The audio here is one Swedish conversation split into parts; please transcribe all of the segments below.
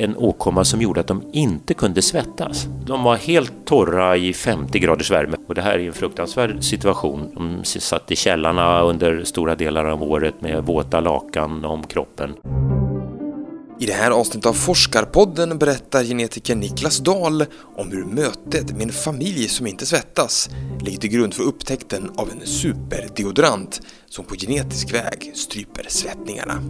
en åkomma som gjorde att de inte kunde svettas. De var helt torra i 50 graders värme och det här är en fruktansvärd situation. De satt i källarna under stora delar av året med våta lakan om kroppen. I det här avsnittet av Forskarpodden berättar genetikern Niklas Dahl om hur mötet med en familj som inte svettas ligger till grund för upptäckten av en superdeodorant som på genetisk väg stryper svettningarna.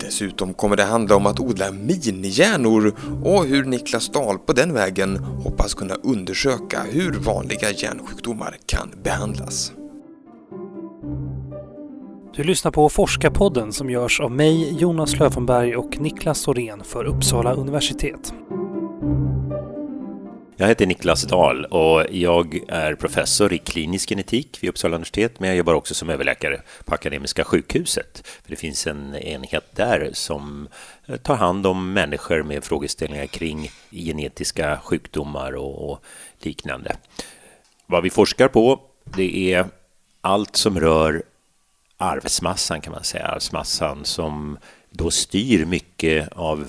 Dessutom kommer det handla om att odla minihjärnor och hur Niklas Dahl på den vägen hoppas kunna undersöka hur vanliga hjärnsjukdomar kan behandlas. Du lyssnar på Forskarpodden som görs av mig, Jonas Löfenberg och Niklas Sorén för Uppsala universitet. Jag heter Niklas Dahl och jag är professor i klinisk genetik vid Uppsala universitet, men jag jobbar också som överläkare på Akademiska sjukhuset. För det finns en enhet där som eh, tar hand om människor med frågeställningar kring genetiska sjukdomar och liknande. Vad vi forskar på, det är allt som rör arvsmassan kan man säga, arvsmassan som då styr mycket av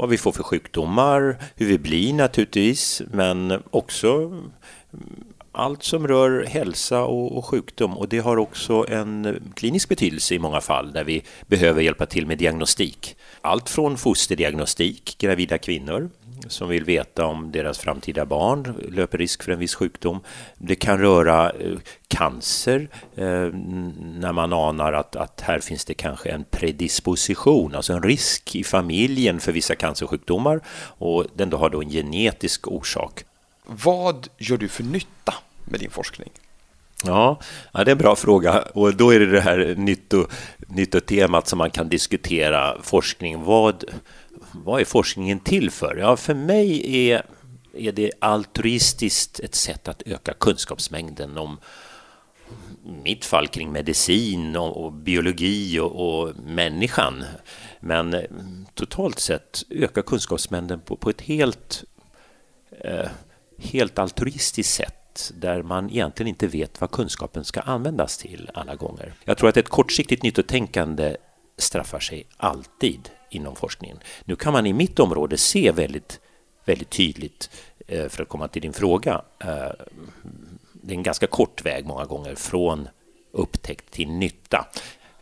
vad vi får för sjukdomar, hur vi blir naturligtvis, men också allt som rör hälsa och, och, sjukdom och det har också en klinisk betydelse i många fall där vi behöver hjälpa till med diagnostik. Allt från fosterdiagnostik, gravida kvinnor som vill veta om deras framtida barn löper risk för en viss sjukdom. Det kan röra eh, cancer eh, när man anar att, att här finns det kanske en predisposition, alltså en risk i familjen för vissa cancersjukdomar och den då har då en genetisk orsak. Vad gör du för nytta med din forskning? Ja, det är en bra fråga och då är det det här nytto, nyttotemat som man kan diskutera forskning. Vad, vad är forskningen till för? Ja, för mig är, är det altruistiskt ett sätt att öka kunskapsmängden om mitt fall kring medicin och, och biologi och, och, människan. Men eh, totalt sett öka kunskapsmängden på, på ett helt, eh, helt altruistiskt sätt där man egentligen inte vet vad kunskapen ska användas till alla gånger. Jag tror att ett kortsiktigt nyttotänkande straffar sig alltid inom forskningen. Nu kan man i mitt område se väldigt, väldigt tydligt, eh, för att komma till din fråga, eh, det är en ganska kort väg många gånger från upptäckt till nytta.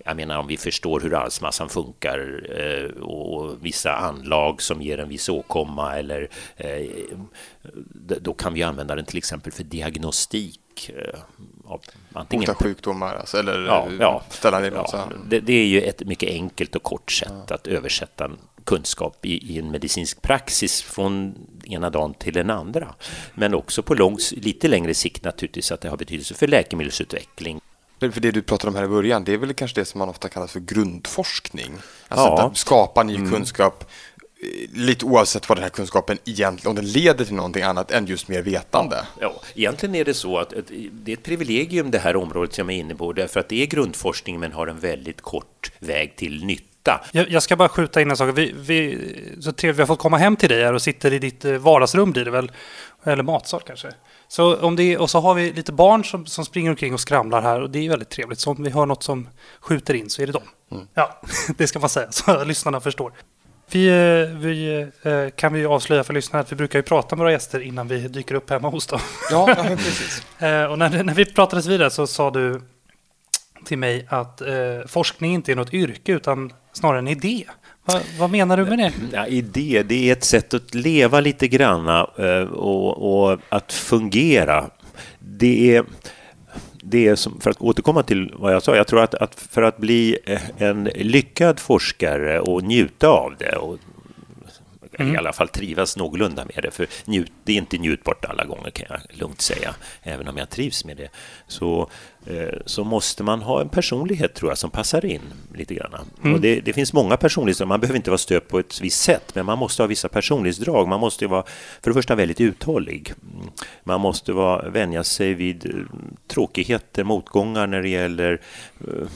Jag menar om vi förstår hur arvsmassan funkar eh, och vissa anlag som ger en viss åkomma eller då kan vi använda den till exempel för diagnostik av antingen... Bota sjukdomar, alltså, eller ja, ja, ställa ja, det, det, är ju ett mycket enkelt och kort sätt ja. att översätta kunskap i, i, en medicinsk praxis från ena dagen till den andra. Men också på lång, lite längre sikt naturligtvis att det har betydelse för läkemedelsutveckling. För det du pratade om här i början, det är väl kanske det som man ofta kallar för grundforskning? Alltså ja. att skapa ny mm. kunskap lite oavsett vad den här kunskapen egentligen, om den leder till någonting annat än just mer vetande. Ja, egentligen är det så att det är ett privilegium det här området som jag är inne på, därför att det är grundforskning men har en väldigt kort väg till nytta. Jag, ska bara skjuta in en sak. Vi, vi, så trevligt vi har fått komma hem till dig här och sitter i ditt eh, vardagsrum blir det väl, eller matsal kanske. Så om det är, och så har vi lite barn som, som springer omkring och skramlar här och det är väldigt trevligt. Så om vi hör något som skjuter in så är det dem. Mm. Ja, det ska man säga så lyssnarna förstår. Vi, eh, vi, eh, kan vi avslöja för lyssnarna att vi brukar ju prata med våra gäster innan vi dyker upp hemma hos dem. Ja, ja precis. Eh, och när, när vi pratades vidare så sa du till mig att eh, forskning inte är något yrke utan snarare en idé. Va, vad menar du med det? Ja, idé, det är ett sätt att leva lite granna och, och att fungera. Det är det är som, för att återkomma till vad jag sa, jag tror att, att för att bli en lyckad forskare och njuta av det och mm. i alla fall trivas någorlunda med det, för njut, det är inte njutbart alla gånger kan jag lugnt säga, även om jag trivs med det. Så, eh, så måste man ha en personlighet tror jag som passar in lite grann. Mm. Och det, det, finns många personlighetsdrag, man behöver inte vara stöpt på ett visst sätt, men man måste ha vissa personlighetsdrag. Man måste vara för det första väldigt uthållig. Man måste vara, vänja sig vid eh, tråkigheter, motgångar när det gäller eh,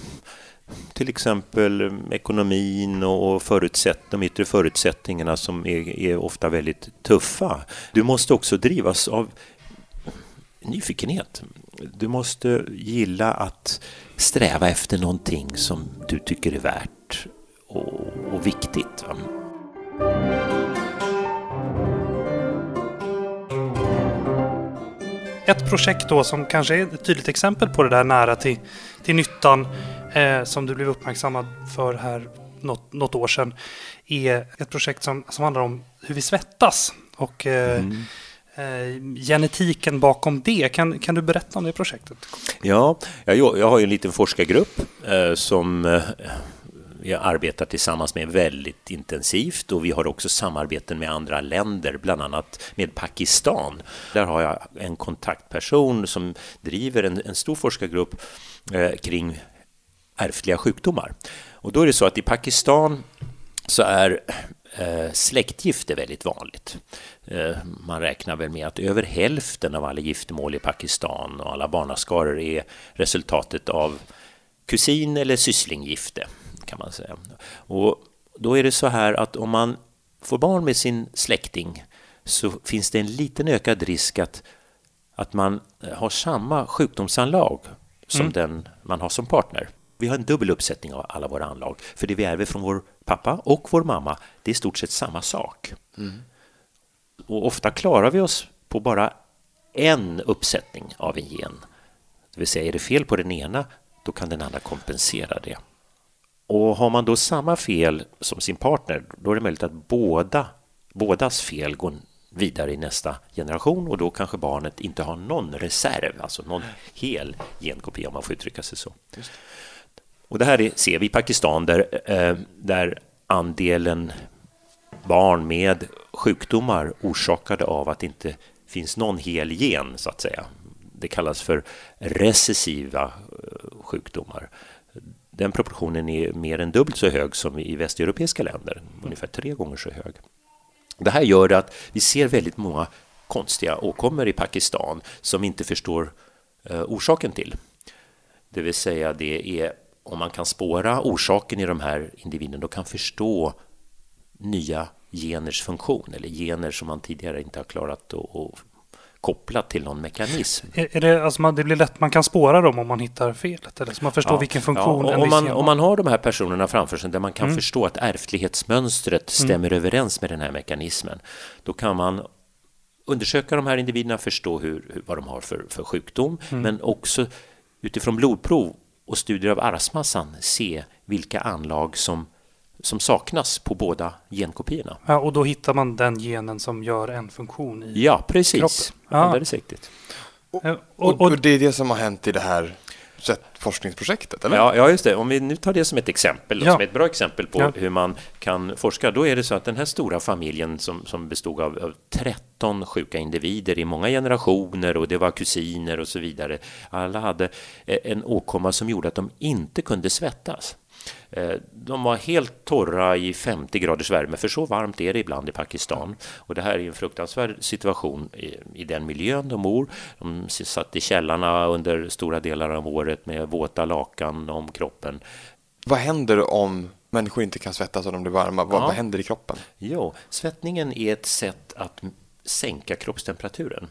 till exempel ekonomin och förutsätt, de yttre förutsättningarna som är, är ofta väldigt tuffa. Du måste också drivas av nyfikenhet. Du måste gilla att sträva efter någonting som du tycker är värt och, och viktigt. Ett projekt då som kanske är ett tydligt exempel på det där nära till, till nyttan eh, som du blev uppmärksammad för här något, något år sedan är ett projekt som, som handlar om hur vi svettas och eh, mm. eh, genetiken bakom det. Kan, kan du berätta om det projektet? Ja, jag, jag har ju en liten forskargrupp eh, som eh, vi arbetar tillsammans med väldigt intensivt och vi har också samarbeten med andra länder, bland annat med Pakistan. Där har jag en kontaktperson som driver en, en stor forskargrupp eh, kring ärftliga sjukdomar. Och då är det så att i Pakistan så är eh, släktgifte väldigt vanligt. Eh, man räknar väl med att över hälften av alla giftermål i Pakistan och alla barnaskaror är resultatet av kusin eller sysslinggifte kan man säga. Och då är det så här att om man får barn med sin släkting så finns det en liten ökad risk att, att man har samma sjukdomsanlag som mm. den man har som partner. Vi har en dubbel uppsättning av alla våra anlag, för det vi ärver från vår pappa och vår mamma, det är i stort sett samma sak. Mm. Och ofta klarar vi oss på bara en uppsättning av en gen. Det vill säga, är det fel på den ena, då kan den andra kompensera det. Och har man då samma fel som sin partner, då är det möjligt att båda, bådas fel går vidare i nästa generation och då kanske barnet inte har någon reserv, alltså någon hel genkopia om man får uttrycka sig så. Och det här är, ser vi i Pakistan där, eh, där andelen barn med sjukdomar orsakade av att det inte finns någon hel gen, så att säga. Det kallas för recessiva eh, sjukdomar. Den proportionen är mer än dubbelt så hög som i västeuropeiska länder, ungefär tre gånger så hög. Det här gör att vi ser väldigt många konstiga åkommor i Pakistan som vi inte förstår eh, orsaken till. Det vill säga, det är om man kan spåra orsaken i de här individerna och kan förstå nya geners funktion eller gener som man tidigare inte har klarat att koppla till någon mekanism. Är, det, alltså man, det blir lätt, man kan spåra dem om man hittar felet, eller så man förstår ja, vilken funktion ja, om, man, om man har de här personerna framför sig där man kan mm. förstå att ärftlighetsmönstret stämmer mm. överens med den här mekanismen, då kan man undersöka de här individerna, förstå hur, hur vad de har för, för sjukdom, mm. men också utifrån blodprov och studier av arvsmassan se vilka anlag som, som saknas på båda genkopiorna. Ja, och då hittar man den genen som gör en funktion i Ja, precis. Kroppen. Ja. Alldeles riktigt. Och, och, och, det är det som har hänt i det här forskningsprojektet? Eller? Ja, ja, just det. Om vi nu tar det som ett exempel, ja. som ett bra exempel på ja. hur man kan forska, då är det så att den här stora familjen som, som bestod av, av 13 sjuka individer i många generationer och det var kusiner och så vidare. Alla hade eh, en åkomma som gjorde att de inte kunde svettas. Eh, de var helt torra i 50 graders värme, för så varmt är det ibland i Pakistan. Och det här är en fruktansvärd situation i, i den miljön de bor. De satt i källarna under stora delar av året med våta lakan om kroppen. Vad händer om människor inte kan svettas och de blir varma? Vad, ja. vad händer i kroppen? Jo, svettningen är ett sätt att sänka kroppstemperaturen.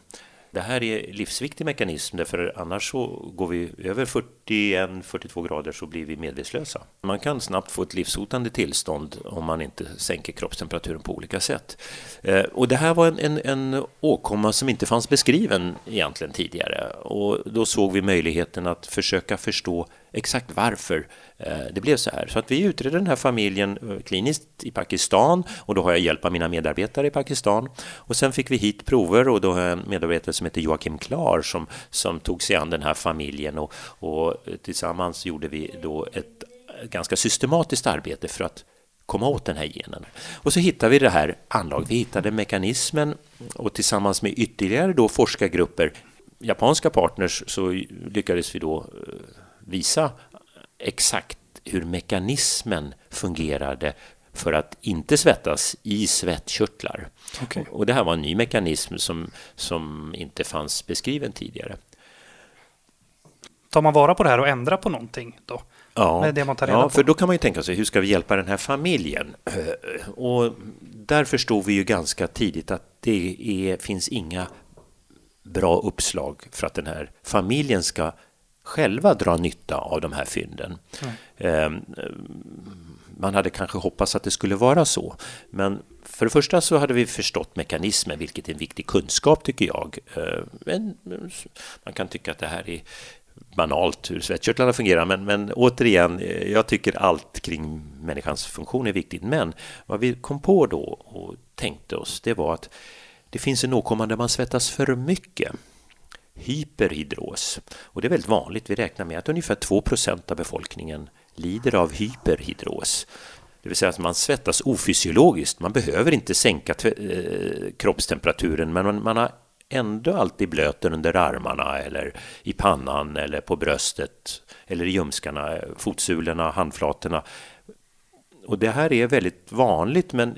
Det här är livsviktig mekanism därför annars så går vi över 41-42 grader så blir vi medvetslösa. Man kan snabbt få ett livshotande tillstånd om man inte sänker kroppstemperaturen på olika sätt. Eh, och det här var en, en, en åkomma som inte fanns beskriven egentligen tidigare och då såg vi möjligheten att försöka förstå exakt varför eh, det blev så här. Så att vi utredde den här familjen eh, kliniskt i Pakistan och då har jag hjälp av mina medarbetare i Pakistan. Och sen fick vi hit prover och då har jag en medarbetare som heter Joakim Klar som, som tog sig an den här familjen och, och eh, tillsammans gjorde vi då ett ganska systematiskt arbete för att komma åt den här genen. Och så hittade vi det här anlaget, vi hittade mekanismen och tillsammans med ytterligare då forskargrupper, japanska partners, så lyckades vi då visa exakt hur mekanismen fungerade för att inte svettas i svettkörtlar. Okay. Och det här var en ny mekanism som, som inte fanns beskriven tidigare. Tar man vara på det här och ändrar på någonting då? Ja, ja för då kan man ju tänka sig hur ska vi hjälpa den här familjen? Och där förstod vi ju ganska tidigt att det är, finns inga bra uppslag för att den här familjen ska själva dra nytta av de här fynden. Mm. man hade kanske hoppats att det skulle vara så. Men för det första så hade vi förstått mekanismen, vilket är en viktig kunskap tycker jag. Men man kan tycka att det här är banalt hur svettkörtlarna fungerar, men, men återigen, eh, jag tycker allt kring människans funktion är viktigt. Men vad vi kom på då och tänkte oss, det var att det finns en åkomma där man svettas för mycket hyperhidros. Och det är väldigt vanligt. Vi räknar med att ungefär 2% av befolkningen lider av hyperhidros. Det vill säga att man svettas ofysiologiskt. Man behöver inte sänka eh, kroppstemperaturen men man, man har ändå alltid blöten under armarna eller i pannan eller på bröstet eller i ljumskarna, fotsulorna, handflatorna. Och det här är väldigt vanligt men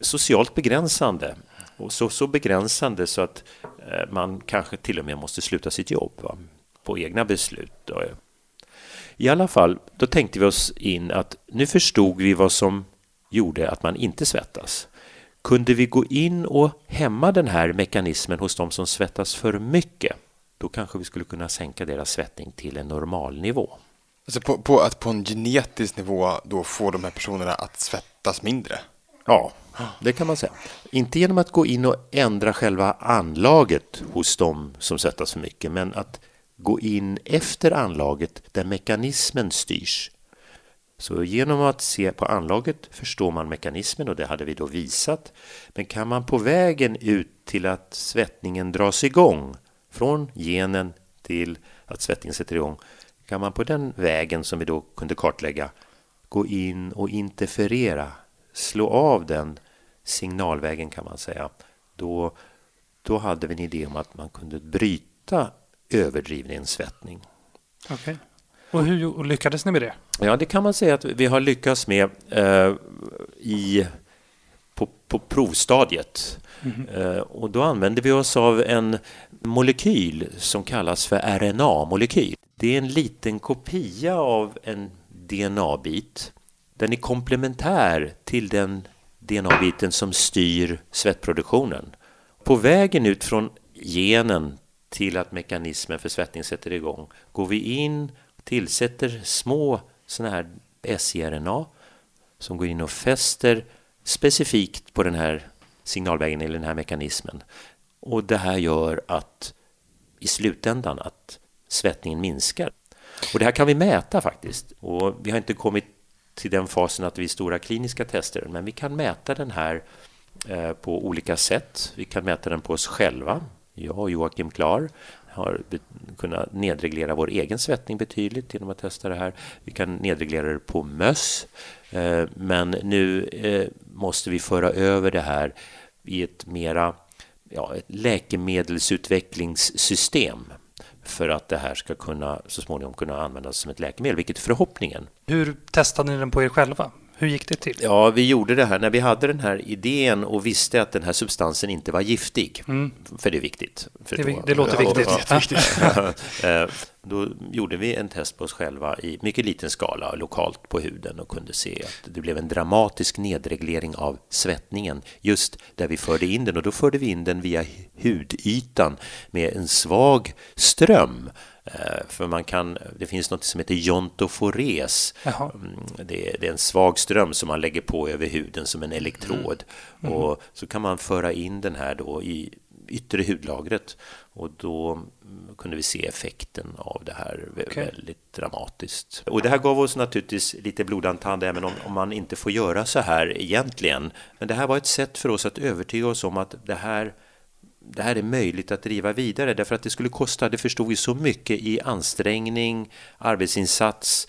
socialt begränsande. Och så, så begränsande så att eh, man kanske till och med måste sluta sitt jobb va? på egna beslut. I alla fall, då tänkte vi oss in att nu förstod vi vad som gjorde att man inte svettas. Kunde vi gå in och hämma den här mekanismen hos de som svettas för mycket, då kanske vi skulle kunna sänka deras svettning till en normalnivå. Alltså på, på, att på en genetisk nivå då få de här personerna att svettas mindre? Ja, det kan man säga. Inte genom att gå in och ändra själva anlaget hos dem som svettas för mycket, men att gå in efter anlaget där mekanismen styrs. Så genom att se på anlaget förstår man mekanismen och det hade vi då visat. Men kan man på vägen ut till att svettningen dras igång från genen till att svettningen sätter igång kan man på den vägen som vi då kunde kartlägga gå in och interferera, slå av den signalvägen kan man säga. Då, då hade vi en idé om att man kunde bryta överdriven insvettning. Okay. Och hur lyckades ni med det? Ja, det kan man säga att vi har lyckats med eh, i, på, på provstadiet. Mm. Eh, och då använder vi oss av en molekyl som kallas för RNA-molekyl. Det är en liten kopia av en DNA-bit. Den är komplementär till den DNA-biten som styr svettproduktionen. På vägen ut från genen till att mekanismen för svettning sätter igång går vi in och tillsätter små sådana här sRNA som går in och fäster specifikt på den här signalvägen eller den här mekanismen. Och det här gör att i slutändan att svettningen minskar. Och det här kan vi mäta faktiskt. Och vi har inte kommit till den fasen att vi är stora kliniska tester, men vi kan mäta den här eh, på olika sätt. Vi kan mäta den på oss själva jag och Joakim Klar har kunnat nedreglera vår egen svettning betydligt genom att testa det här. Vi kan nedreglera det på möss, eh, men nu eh, måste vi föra över det här i ett mera ja, ett läkemedelsutvecklingssystem för att det här ska kunna så småningom kunna användas som ett läkemedel, vilket är förhoppningen. Hur testade ni den på er själva? Hur gick det till? Ja, vi gjorde det här när vi hade den här idén och visste att den här substansen inte var giftig. Mm. För det är viktigt. Det, det, låter viktigt. Eh, då gjorde vi en test på oss själva i mycket liten skala lokalt på huden och kunde se att det blev en dramatisk nedreglering av svettningen just där vi förde in den och då förde vi in den via hudytan med en svag ström för man kan, det finns något som heter jontofores. Mm, det är, det är, en svag ström som man lägger på över huden som en elektrod. Mm. Mm. Och så kan man föra in den här då i yttre hudlagret och då mm, kunde vi se effekten av det här okay. väldigt dramatiskt. Och det här gav oss naturligtvis lite blodantand även om, om man inte får göra så här egentligen. Men det här var ett sätt för oss att övertyga oss om att det här det här är möjligt att driva vidare därför att det skulle kosta, det förstod vi, så mycket i ansträngning, arbetsinsats,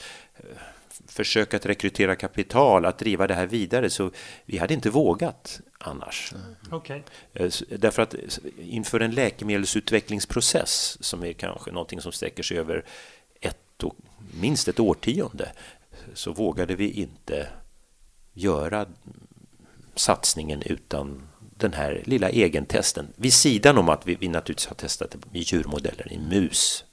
försök att rekrytera kapital, att driva det här vidare så vi hade inte vågat annars. Mm. Okay. Eh, därför att inför en läkemedelsutvecklingsprocess som är kanske någonting som sträcker sig över ett, minst ett årtionde så vågade vi inte göra satsningen utan den här lilla egentesten vid sidan om att vi, vi naturligtvis har testat i djurmodeller i mus.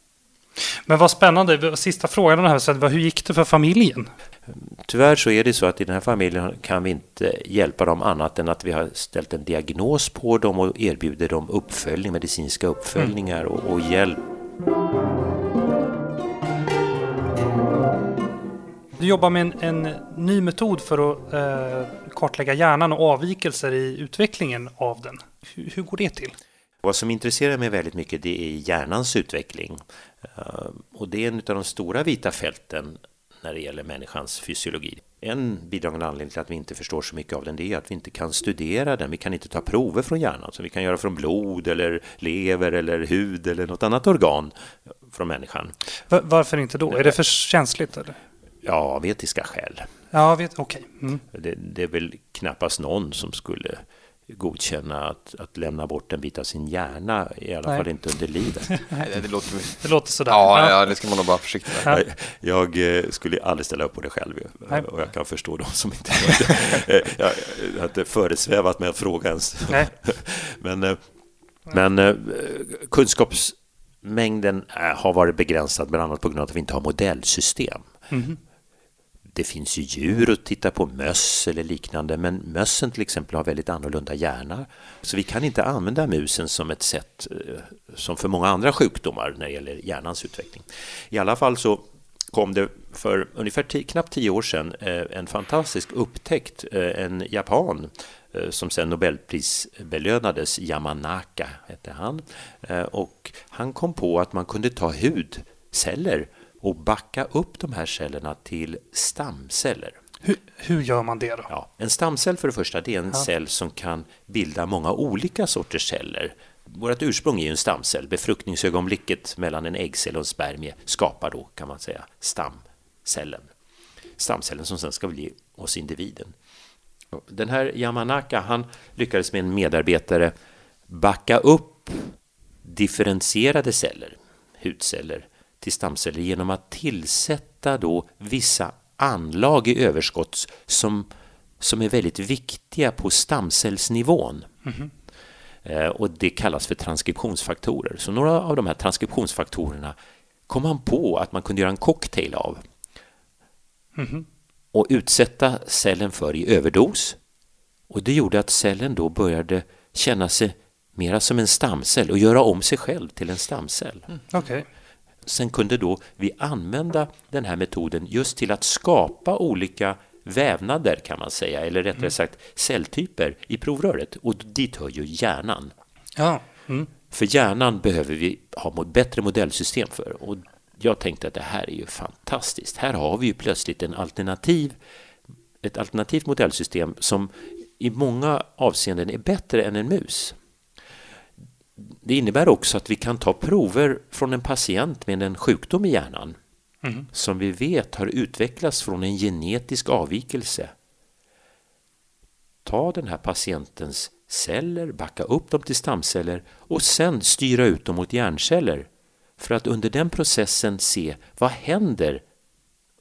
Men vad spännande, sista frågan här, hur gick det för familjen? Tyvärr så är det så att i den här familjen kan vi inte hjälpa dem annat än att vi har ställt en diagnos på dem och erbjuder dem uppföljning, medicinska uppföljningar och, och hjälp. Du jobbar med en, en ny metod för att eh, kartlägga hjärnan och avvikelser i utvecklingen av den. Hur, hur går det till? Vad som intresserar mig väldigt mycket det är hjärnans utveckling. Eh, och det är en av de stora vita fälten när det gäller människans fysiologi. En bidragande anledning till att vi inte förstår så mycket av den det är att vi inte kan studera den. Vi kan inte ta prover från hjärnan som vi kan göra från blod eller lever eller hud eller något annat organ från människan. Varför inte då? Är det för känsligt? Eller? Ja, av etiska skäl. Ja, okej. Okay. Mm. Det, det, är väl knappast någon som skulle godkänna att, att lämna bort en bit av sin hjärna, i alla Nej. fall inte under livet. Nej, det, låter... det låter sådär. Ja, ja, det ska man nog vara försiktig med. Jag, jag, eh, skulle aldrig ställa upp på det själv Nej. och jag kan förstå de som inte gör det. Eh, jag har inte föresvävat med att fråga ens. Nej. men eh, men kunskapsmängden har varit begränsad bland annat på grund av att vi inte har modellsystem. Mm det finns ju djur att titta på, möss eller liknande, men mössen till exempel har väldigt annorlunda hjärna. Så vi kan inte använda musen som ett sätt eh, som för många andra sjukdomar när det gäller hjärnans utveckling. I alla fall så kom det för ungefär tio, knappt tio år sedan eh, en fantastisk upptäckt, eh, en japan som sen Nobelprisbelönades, Yamanaka hette han. Och han kom på att man kunde ta hudceller och backa upp de här cellerna till stamceller. Hur, hur gör man det då? Ja, en stamcell för det första, det är en ja. cell som kan bilda många olika sorters celler. Vårt ursprung är ju en stamcell. Befruktningsögonblicket mellan en äggcell och en spermie skapar då, kan man säga, stamcellen. Stamcellen som sen ska bli hos individen. Den här Yamanaka, han lyckades med en medarbetare backa upp differentierade celler, hudceller, till stamceller genom att tillsätta då vissa anlag i överskott som, som är väldigt viktiga på stamcellsnivån. Mm -hmm. och det kallas för transkriptionsfaktorer. Så några av de här transkriptionsfaktorerna kom man på att man kunde göra en cocktail av. Mm -hmm. Och utsätta cellen för i överdos. Och det gjorde att cellen då började känna sig mera som en stamcell och göra om sig själv till en stamcell. Mm. Okay. Sen kunde då vi använda den här metoden just till att skapa olika vävnader kan man säga, eller rättare mm. sagt celltyper i provröret. Och dit hör ju hjärnan. Ja. Mm. För hjärnan behöver vi ha bättre modellsystem för. Och jag tänkte att det här är ju fantastiskt. Här har vi ju plötsligt en alternativ, ett alternativt modellsystem som i många avseenden är bättre än en mus. Det innebär också att vi kan ta prover från en patient med en sjukdom i hjärnan mm. som vi vet har utvecklats från en genetisk avvikelse. Ta den här patientens celler, backa upp dem till stamceller och sen styra ut dem mot hjärnceller för att under den processen se vad händer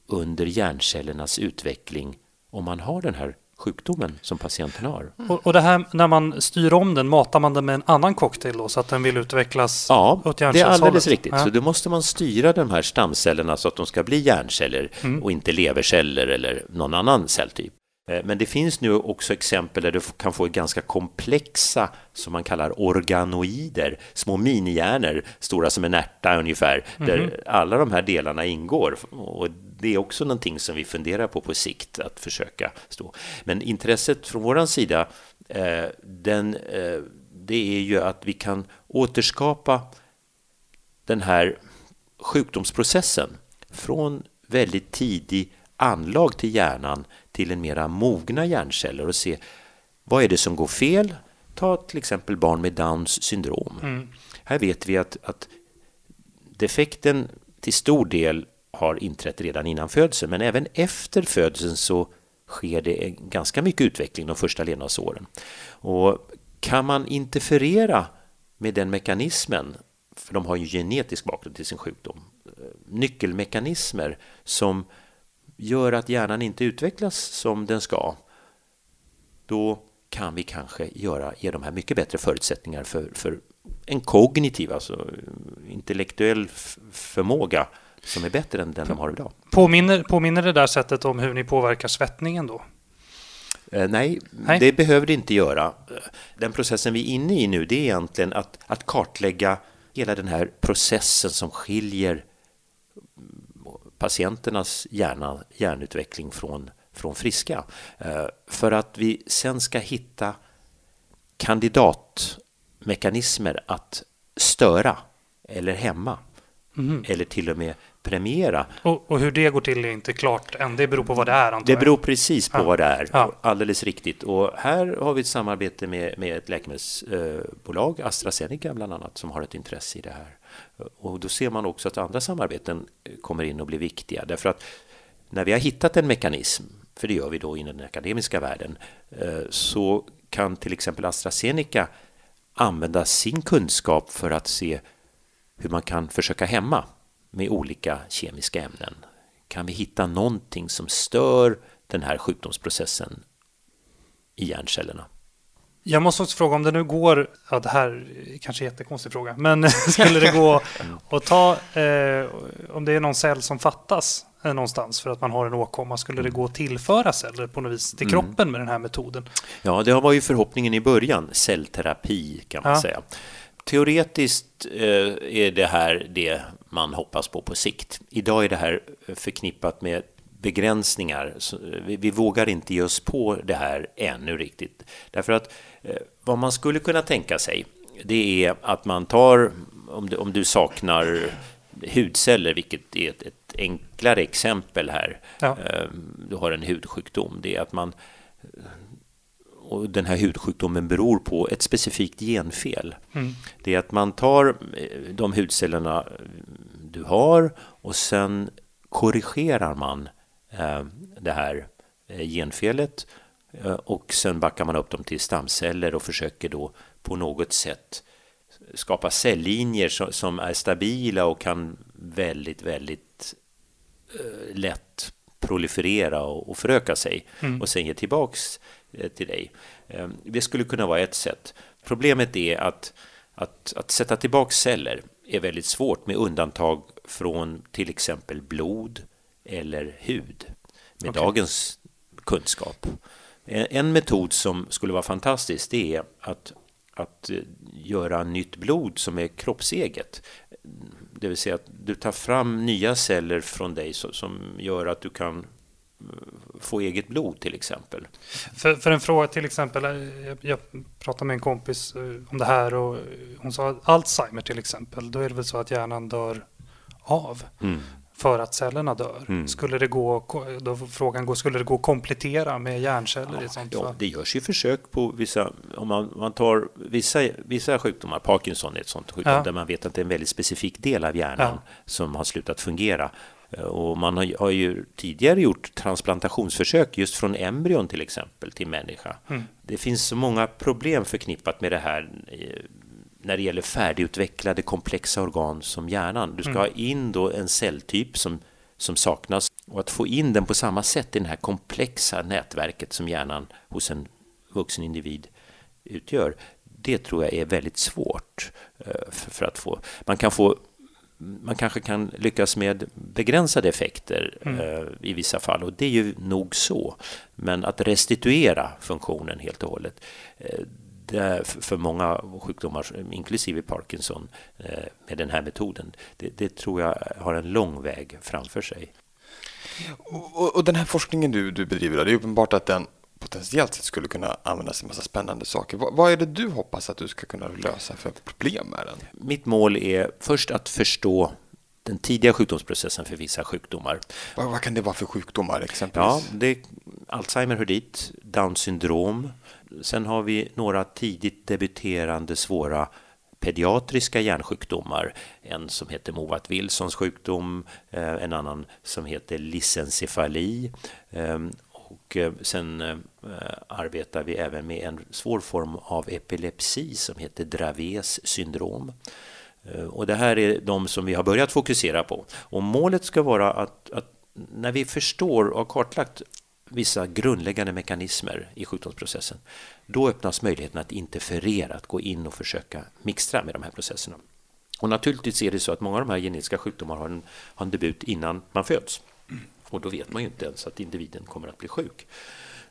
under hjärncellernas utveckling om man har den här sjukdomen som patienten har. Mm. Och, och, det här när man styr om den, matar man den med en annan cocktail då, så att den vill utvecklas ja, åt det är alldeles riktigt. Ja. Så då måste man styra de här stamcellerna så att de ska bli hjärnceller mm. och inte leverceller eller någon annan celltyp. Eh, men det finns nu också exempel där du kan få ganska komplexa, som man kallar organoider, små minihjärnor, stora som en ärta ungefär, mm. där mhm. alla de här delarna ingår. Och det är också någonting som vi funderar på på sikt att försöka stå. Men intresset från vår sida, eh, den, eh, det är ju att vi kan återskapa den här sjukdomsprocessen från väldigt tidig anlag till hjärnan till en mera mogna hjärnceller och se vad är det som går fel? Ta till exempel barn med Downs syndrom. Mm. Här vet vi att, att defekten till stor del har inträtt redan innan födseln, men även efter födseln så sker det ganska mycket utveckling de första levnadsåren. Och kan man interferera med den mekanismen, för de har ju genetisk bakgrund till sin sjukdom, nyckelmekanismer som gör att hjärnan inte utvecklas som den ska, då kan vi kanske göra, ge de här mycket bättre förutsättningar för, för en kognitiv, alltså intellektuell förmåga som är bättre än den de har idag. Påminner, påminner det där sättet om hur ni påverkar svettningen då? Eh, nej, nej, det behöver det inte göra. Den processen vi är inne i nu, det är egentligen att, att kartlägga hela den här processen som skiljer patienternas hjärna, hjärnutveckling från, från friska. Eh, för att vi sen ska hitta kandidatmekanismer att störa eller hämma mm. eller till och med premiera. Och, och, hur det går till är inte klart än. Det beror på vad det är. Det beror precis på ja. vad det är. Ja. Alldeles riktigt. Och här har vi ett samarbete med, med ett läkemedelsbolag, AstraZeneca bland annat, som har ett intresse i det här. Och då ser man också att andra samarbeten eh, kommer in och blir viktiga. Därför att när vi har hittat en mekanism, för det gör vi då inom den akademiska världen, eh, så kan till exempel AstraZeneca använda sin kunskap för att se hur man kan försöka hämma med olika kemiska ämnen. Kan vi hitta någonting som stör den här sjukdomsprocessen i hjärncellerna? Jag måste också fråga om det nu går, ja det här är kanske är en jättekonstig fråga, men skulle det gå att ta, eh, om det är någon cell som fattas eh, någonstans för att man har en åkomma, skulle det gå att tillföra celler på något vis till mm. kroppen med den här metoden? Ja, det var ju förhoppningen i början, cellterapi kan man ja. säga. Teoretiskt eh, är det här det man hoppas på på sikt. Idag är det här förknippat med begränsningar. Vi, vi vågar inte ge oss på det här ännu riktigt. Därför att eh, vad man skulle kunna tänka sig, det är att man tar, om du, om du saknar hudceller, vilket är ett, ett enklare exempel här. Ja. Eh, du har en hudsjukdom. Det är att man och den här hudsjukdomen beror på ett specifikt genfel. Mm. Det är att man tar eh, de hudcellerna du har och sen korrigerar man eh, det här eh, genfelet och sen backar man upp dem till stamceller och försöker då på något sätt skapa celllinjer som är stabila och kan väldigt, väldigt lätt proliferera och föröka sig mm. och sen ge tillbaks Eh, till dig. Eh, det skulle kunna vara ett sätt. Problemet är att, att, att sätta tillbaka celler är väldigt svårt med undantag från till exempel blod eller hud med okay. dagens kunskap. En metod som skulle vara fantastisk det är att, att eh, göra nytt blod som är kroppseget. Det vill säga att du tar fram nya celler från dig som gör att du kan få eget blod till exempel. För, för en fråga till exempel, jag, jag pratade med en kompis eh, om det här och hon sa Alzheimer till exempel, då är det väl så att hjärnan dör av. Mm. För att cellerna dör. Mm. Skulle det gå, då frågan går, skulle det gå att komplettera med hjärnceller ja, i sånt ja, Det görs ju försök på vissa, om man, man tar vissa, vissa sjukdomar, Parkinson är ett sånt sjukdom, ja. där man vet att det är en väldigt specifik del av hjärnan ja. som har slutat fungera. Och man har, har, ju tidigare gjort transplantationsförsök just från embryon till exempel till människa. Mm. Det finns så många problem förknippat med det här eh, när det gäller färdigutvecklade komplexa organ som hjärnan. Du ska mm. ha in då en celltyp som, som saknas och att få in den på samma sätt i det här komplexa nätverket som hjärnan hos en vuxen individ utgör. Det tror jag är väldigt svårt eh, för, för att få. Man kan få man kanske kan lyckas med begränsade effekter mm. eh, i vissa fall och det är ju nog så. Men att restituera funktionen helt och hållet eh, för många sjukdomar, inklusive Parkinson, eh, med den här metoden, det, det, tror jag har en lång väg framför sig. Och, och den här forskningen du, du bedriver, det är uppenbart att den potentiellt sett skulle kunna användas i massa spännande saker. Vad, vad, är det du hoppas att du ska kunna lösa för problem med den? Mitt mål är först att förstå den tidiga sjukdomsprocessen för vissa sjukdomar. Vad, vad kan det vara för sjukdomar exempelvis? Ja, det, Alzheimer hör dit, Downs syndrom. Sen har vi några tidigt debuterande svåra pediatriska hjärnsjukdomar. En som heter Movat Wilsons sjukdom, eh, en annan som heter lisencefali ehm, och eh, sen eh, arbetar vi även med en svår form av epilepsi som heter Draves syndrom. Och det här är de som vi har börjat fokusera på. Och målet ska vara att, att när vi förstår och har kartlagt vissa grundläggande mekanismer i sjukdomsprocessen, då öppnas möjligheten att interferera, att gå in och försöka mixtra med de här processerna. Och naturligtvis är det så att många av de här genetiska sjukdomarna har en, har en debut innan man föds. Och då vet man ju inte ens att individen kommer att bli sjuk.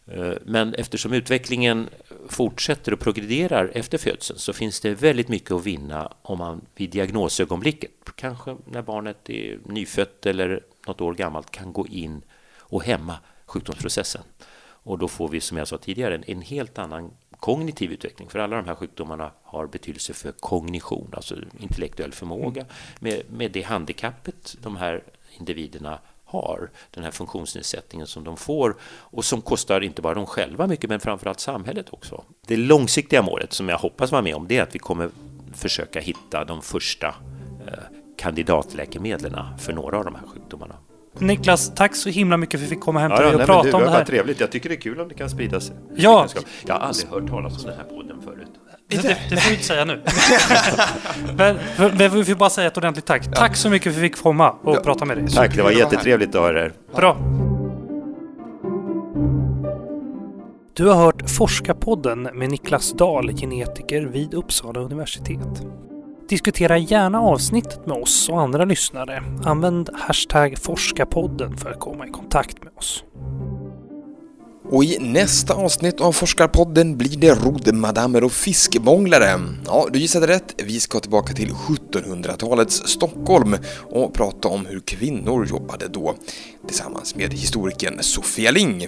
Eh, men eftersom utvecklingen fortsätter och progrederar efter födseln så finns det väldigt mycket att vinna om man vid diagnosögonblicket, kanske när barnet är nyfött eller något år gammalt kan gå in och hämma sjukdomsprocessen. Och då får vi, som jag sa tidigare, en, en helt annan kognitiv utveckling. För alla de här sjukdomarna har betydelse för kognition, alltså intellektuell förmåga. Med, med det handikappet de här individerna har, den här funktionsnedsättningen som de får och som kostar inte bara dem själva mycket, men framförallt samhället också. Det långsiktiga målet som jag hoppas vara med om, det är att vi kommer försöka hitta de första eh, kandidatläkemedlen för några av de här sjukdomarna. Niklas, tack så himla mycket för att vi fick komma hem till Ja, dig och nej, prata du, om det här. trevligt. Jag tycker det är kul om det kan spridas. Ja. Jag har aldrig hört talas om den här podden förut. Det, det får du inte säga nu. men, men vi får bara säga ett ordentligt tack. Tack så mycket för att vi fick komma och Ja. prata med dig. Tack, det var jättetrevligt att höra er. Bra. Du har hört Forskarpodden med Niklas Dahl, genetiker vid Uppsala universitet. Diskutera gärna avsnittet med oss och andra lyssnare. Använd hashtag forskarpodden för att komma i kontakt med oss. Och i nästa avsnitt av Forskarpodden blir det rodmadamer och fiskmånglare. Ja, du gissade rätt. Vi ska tillbaka till 1700-talets Stockholm och prata om hur kvinnor jobbade då tillsammans med historikern Sofia Ling.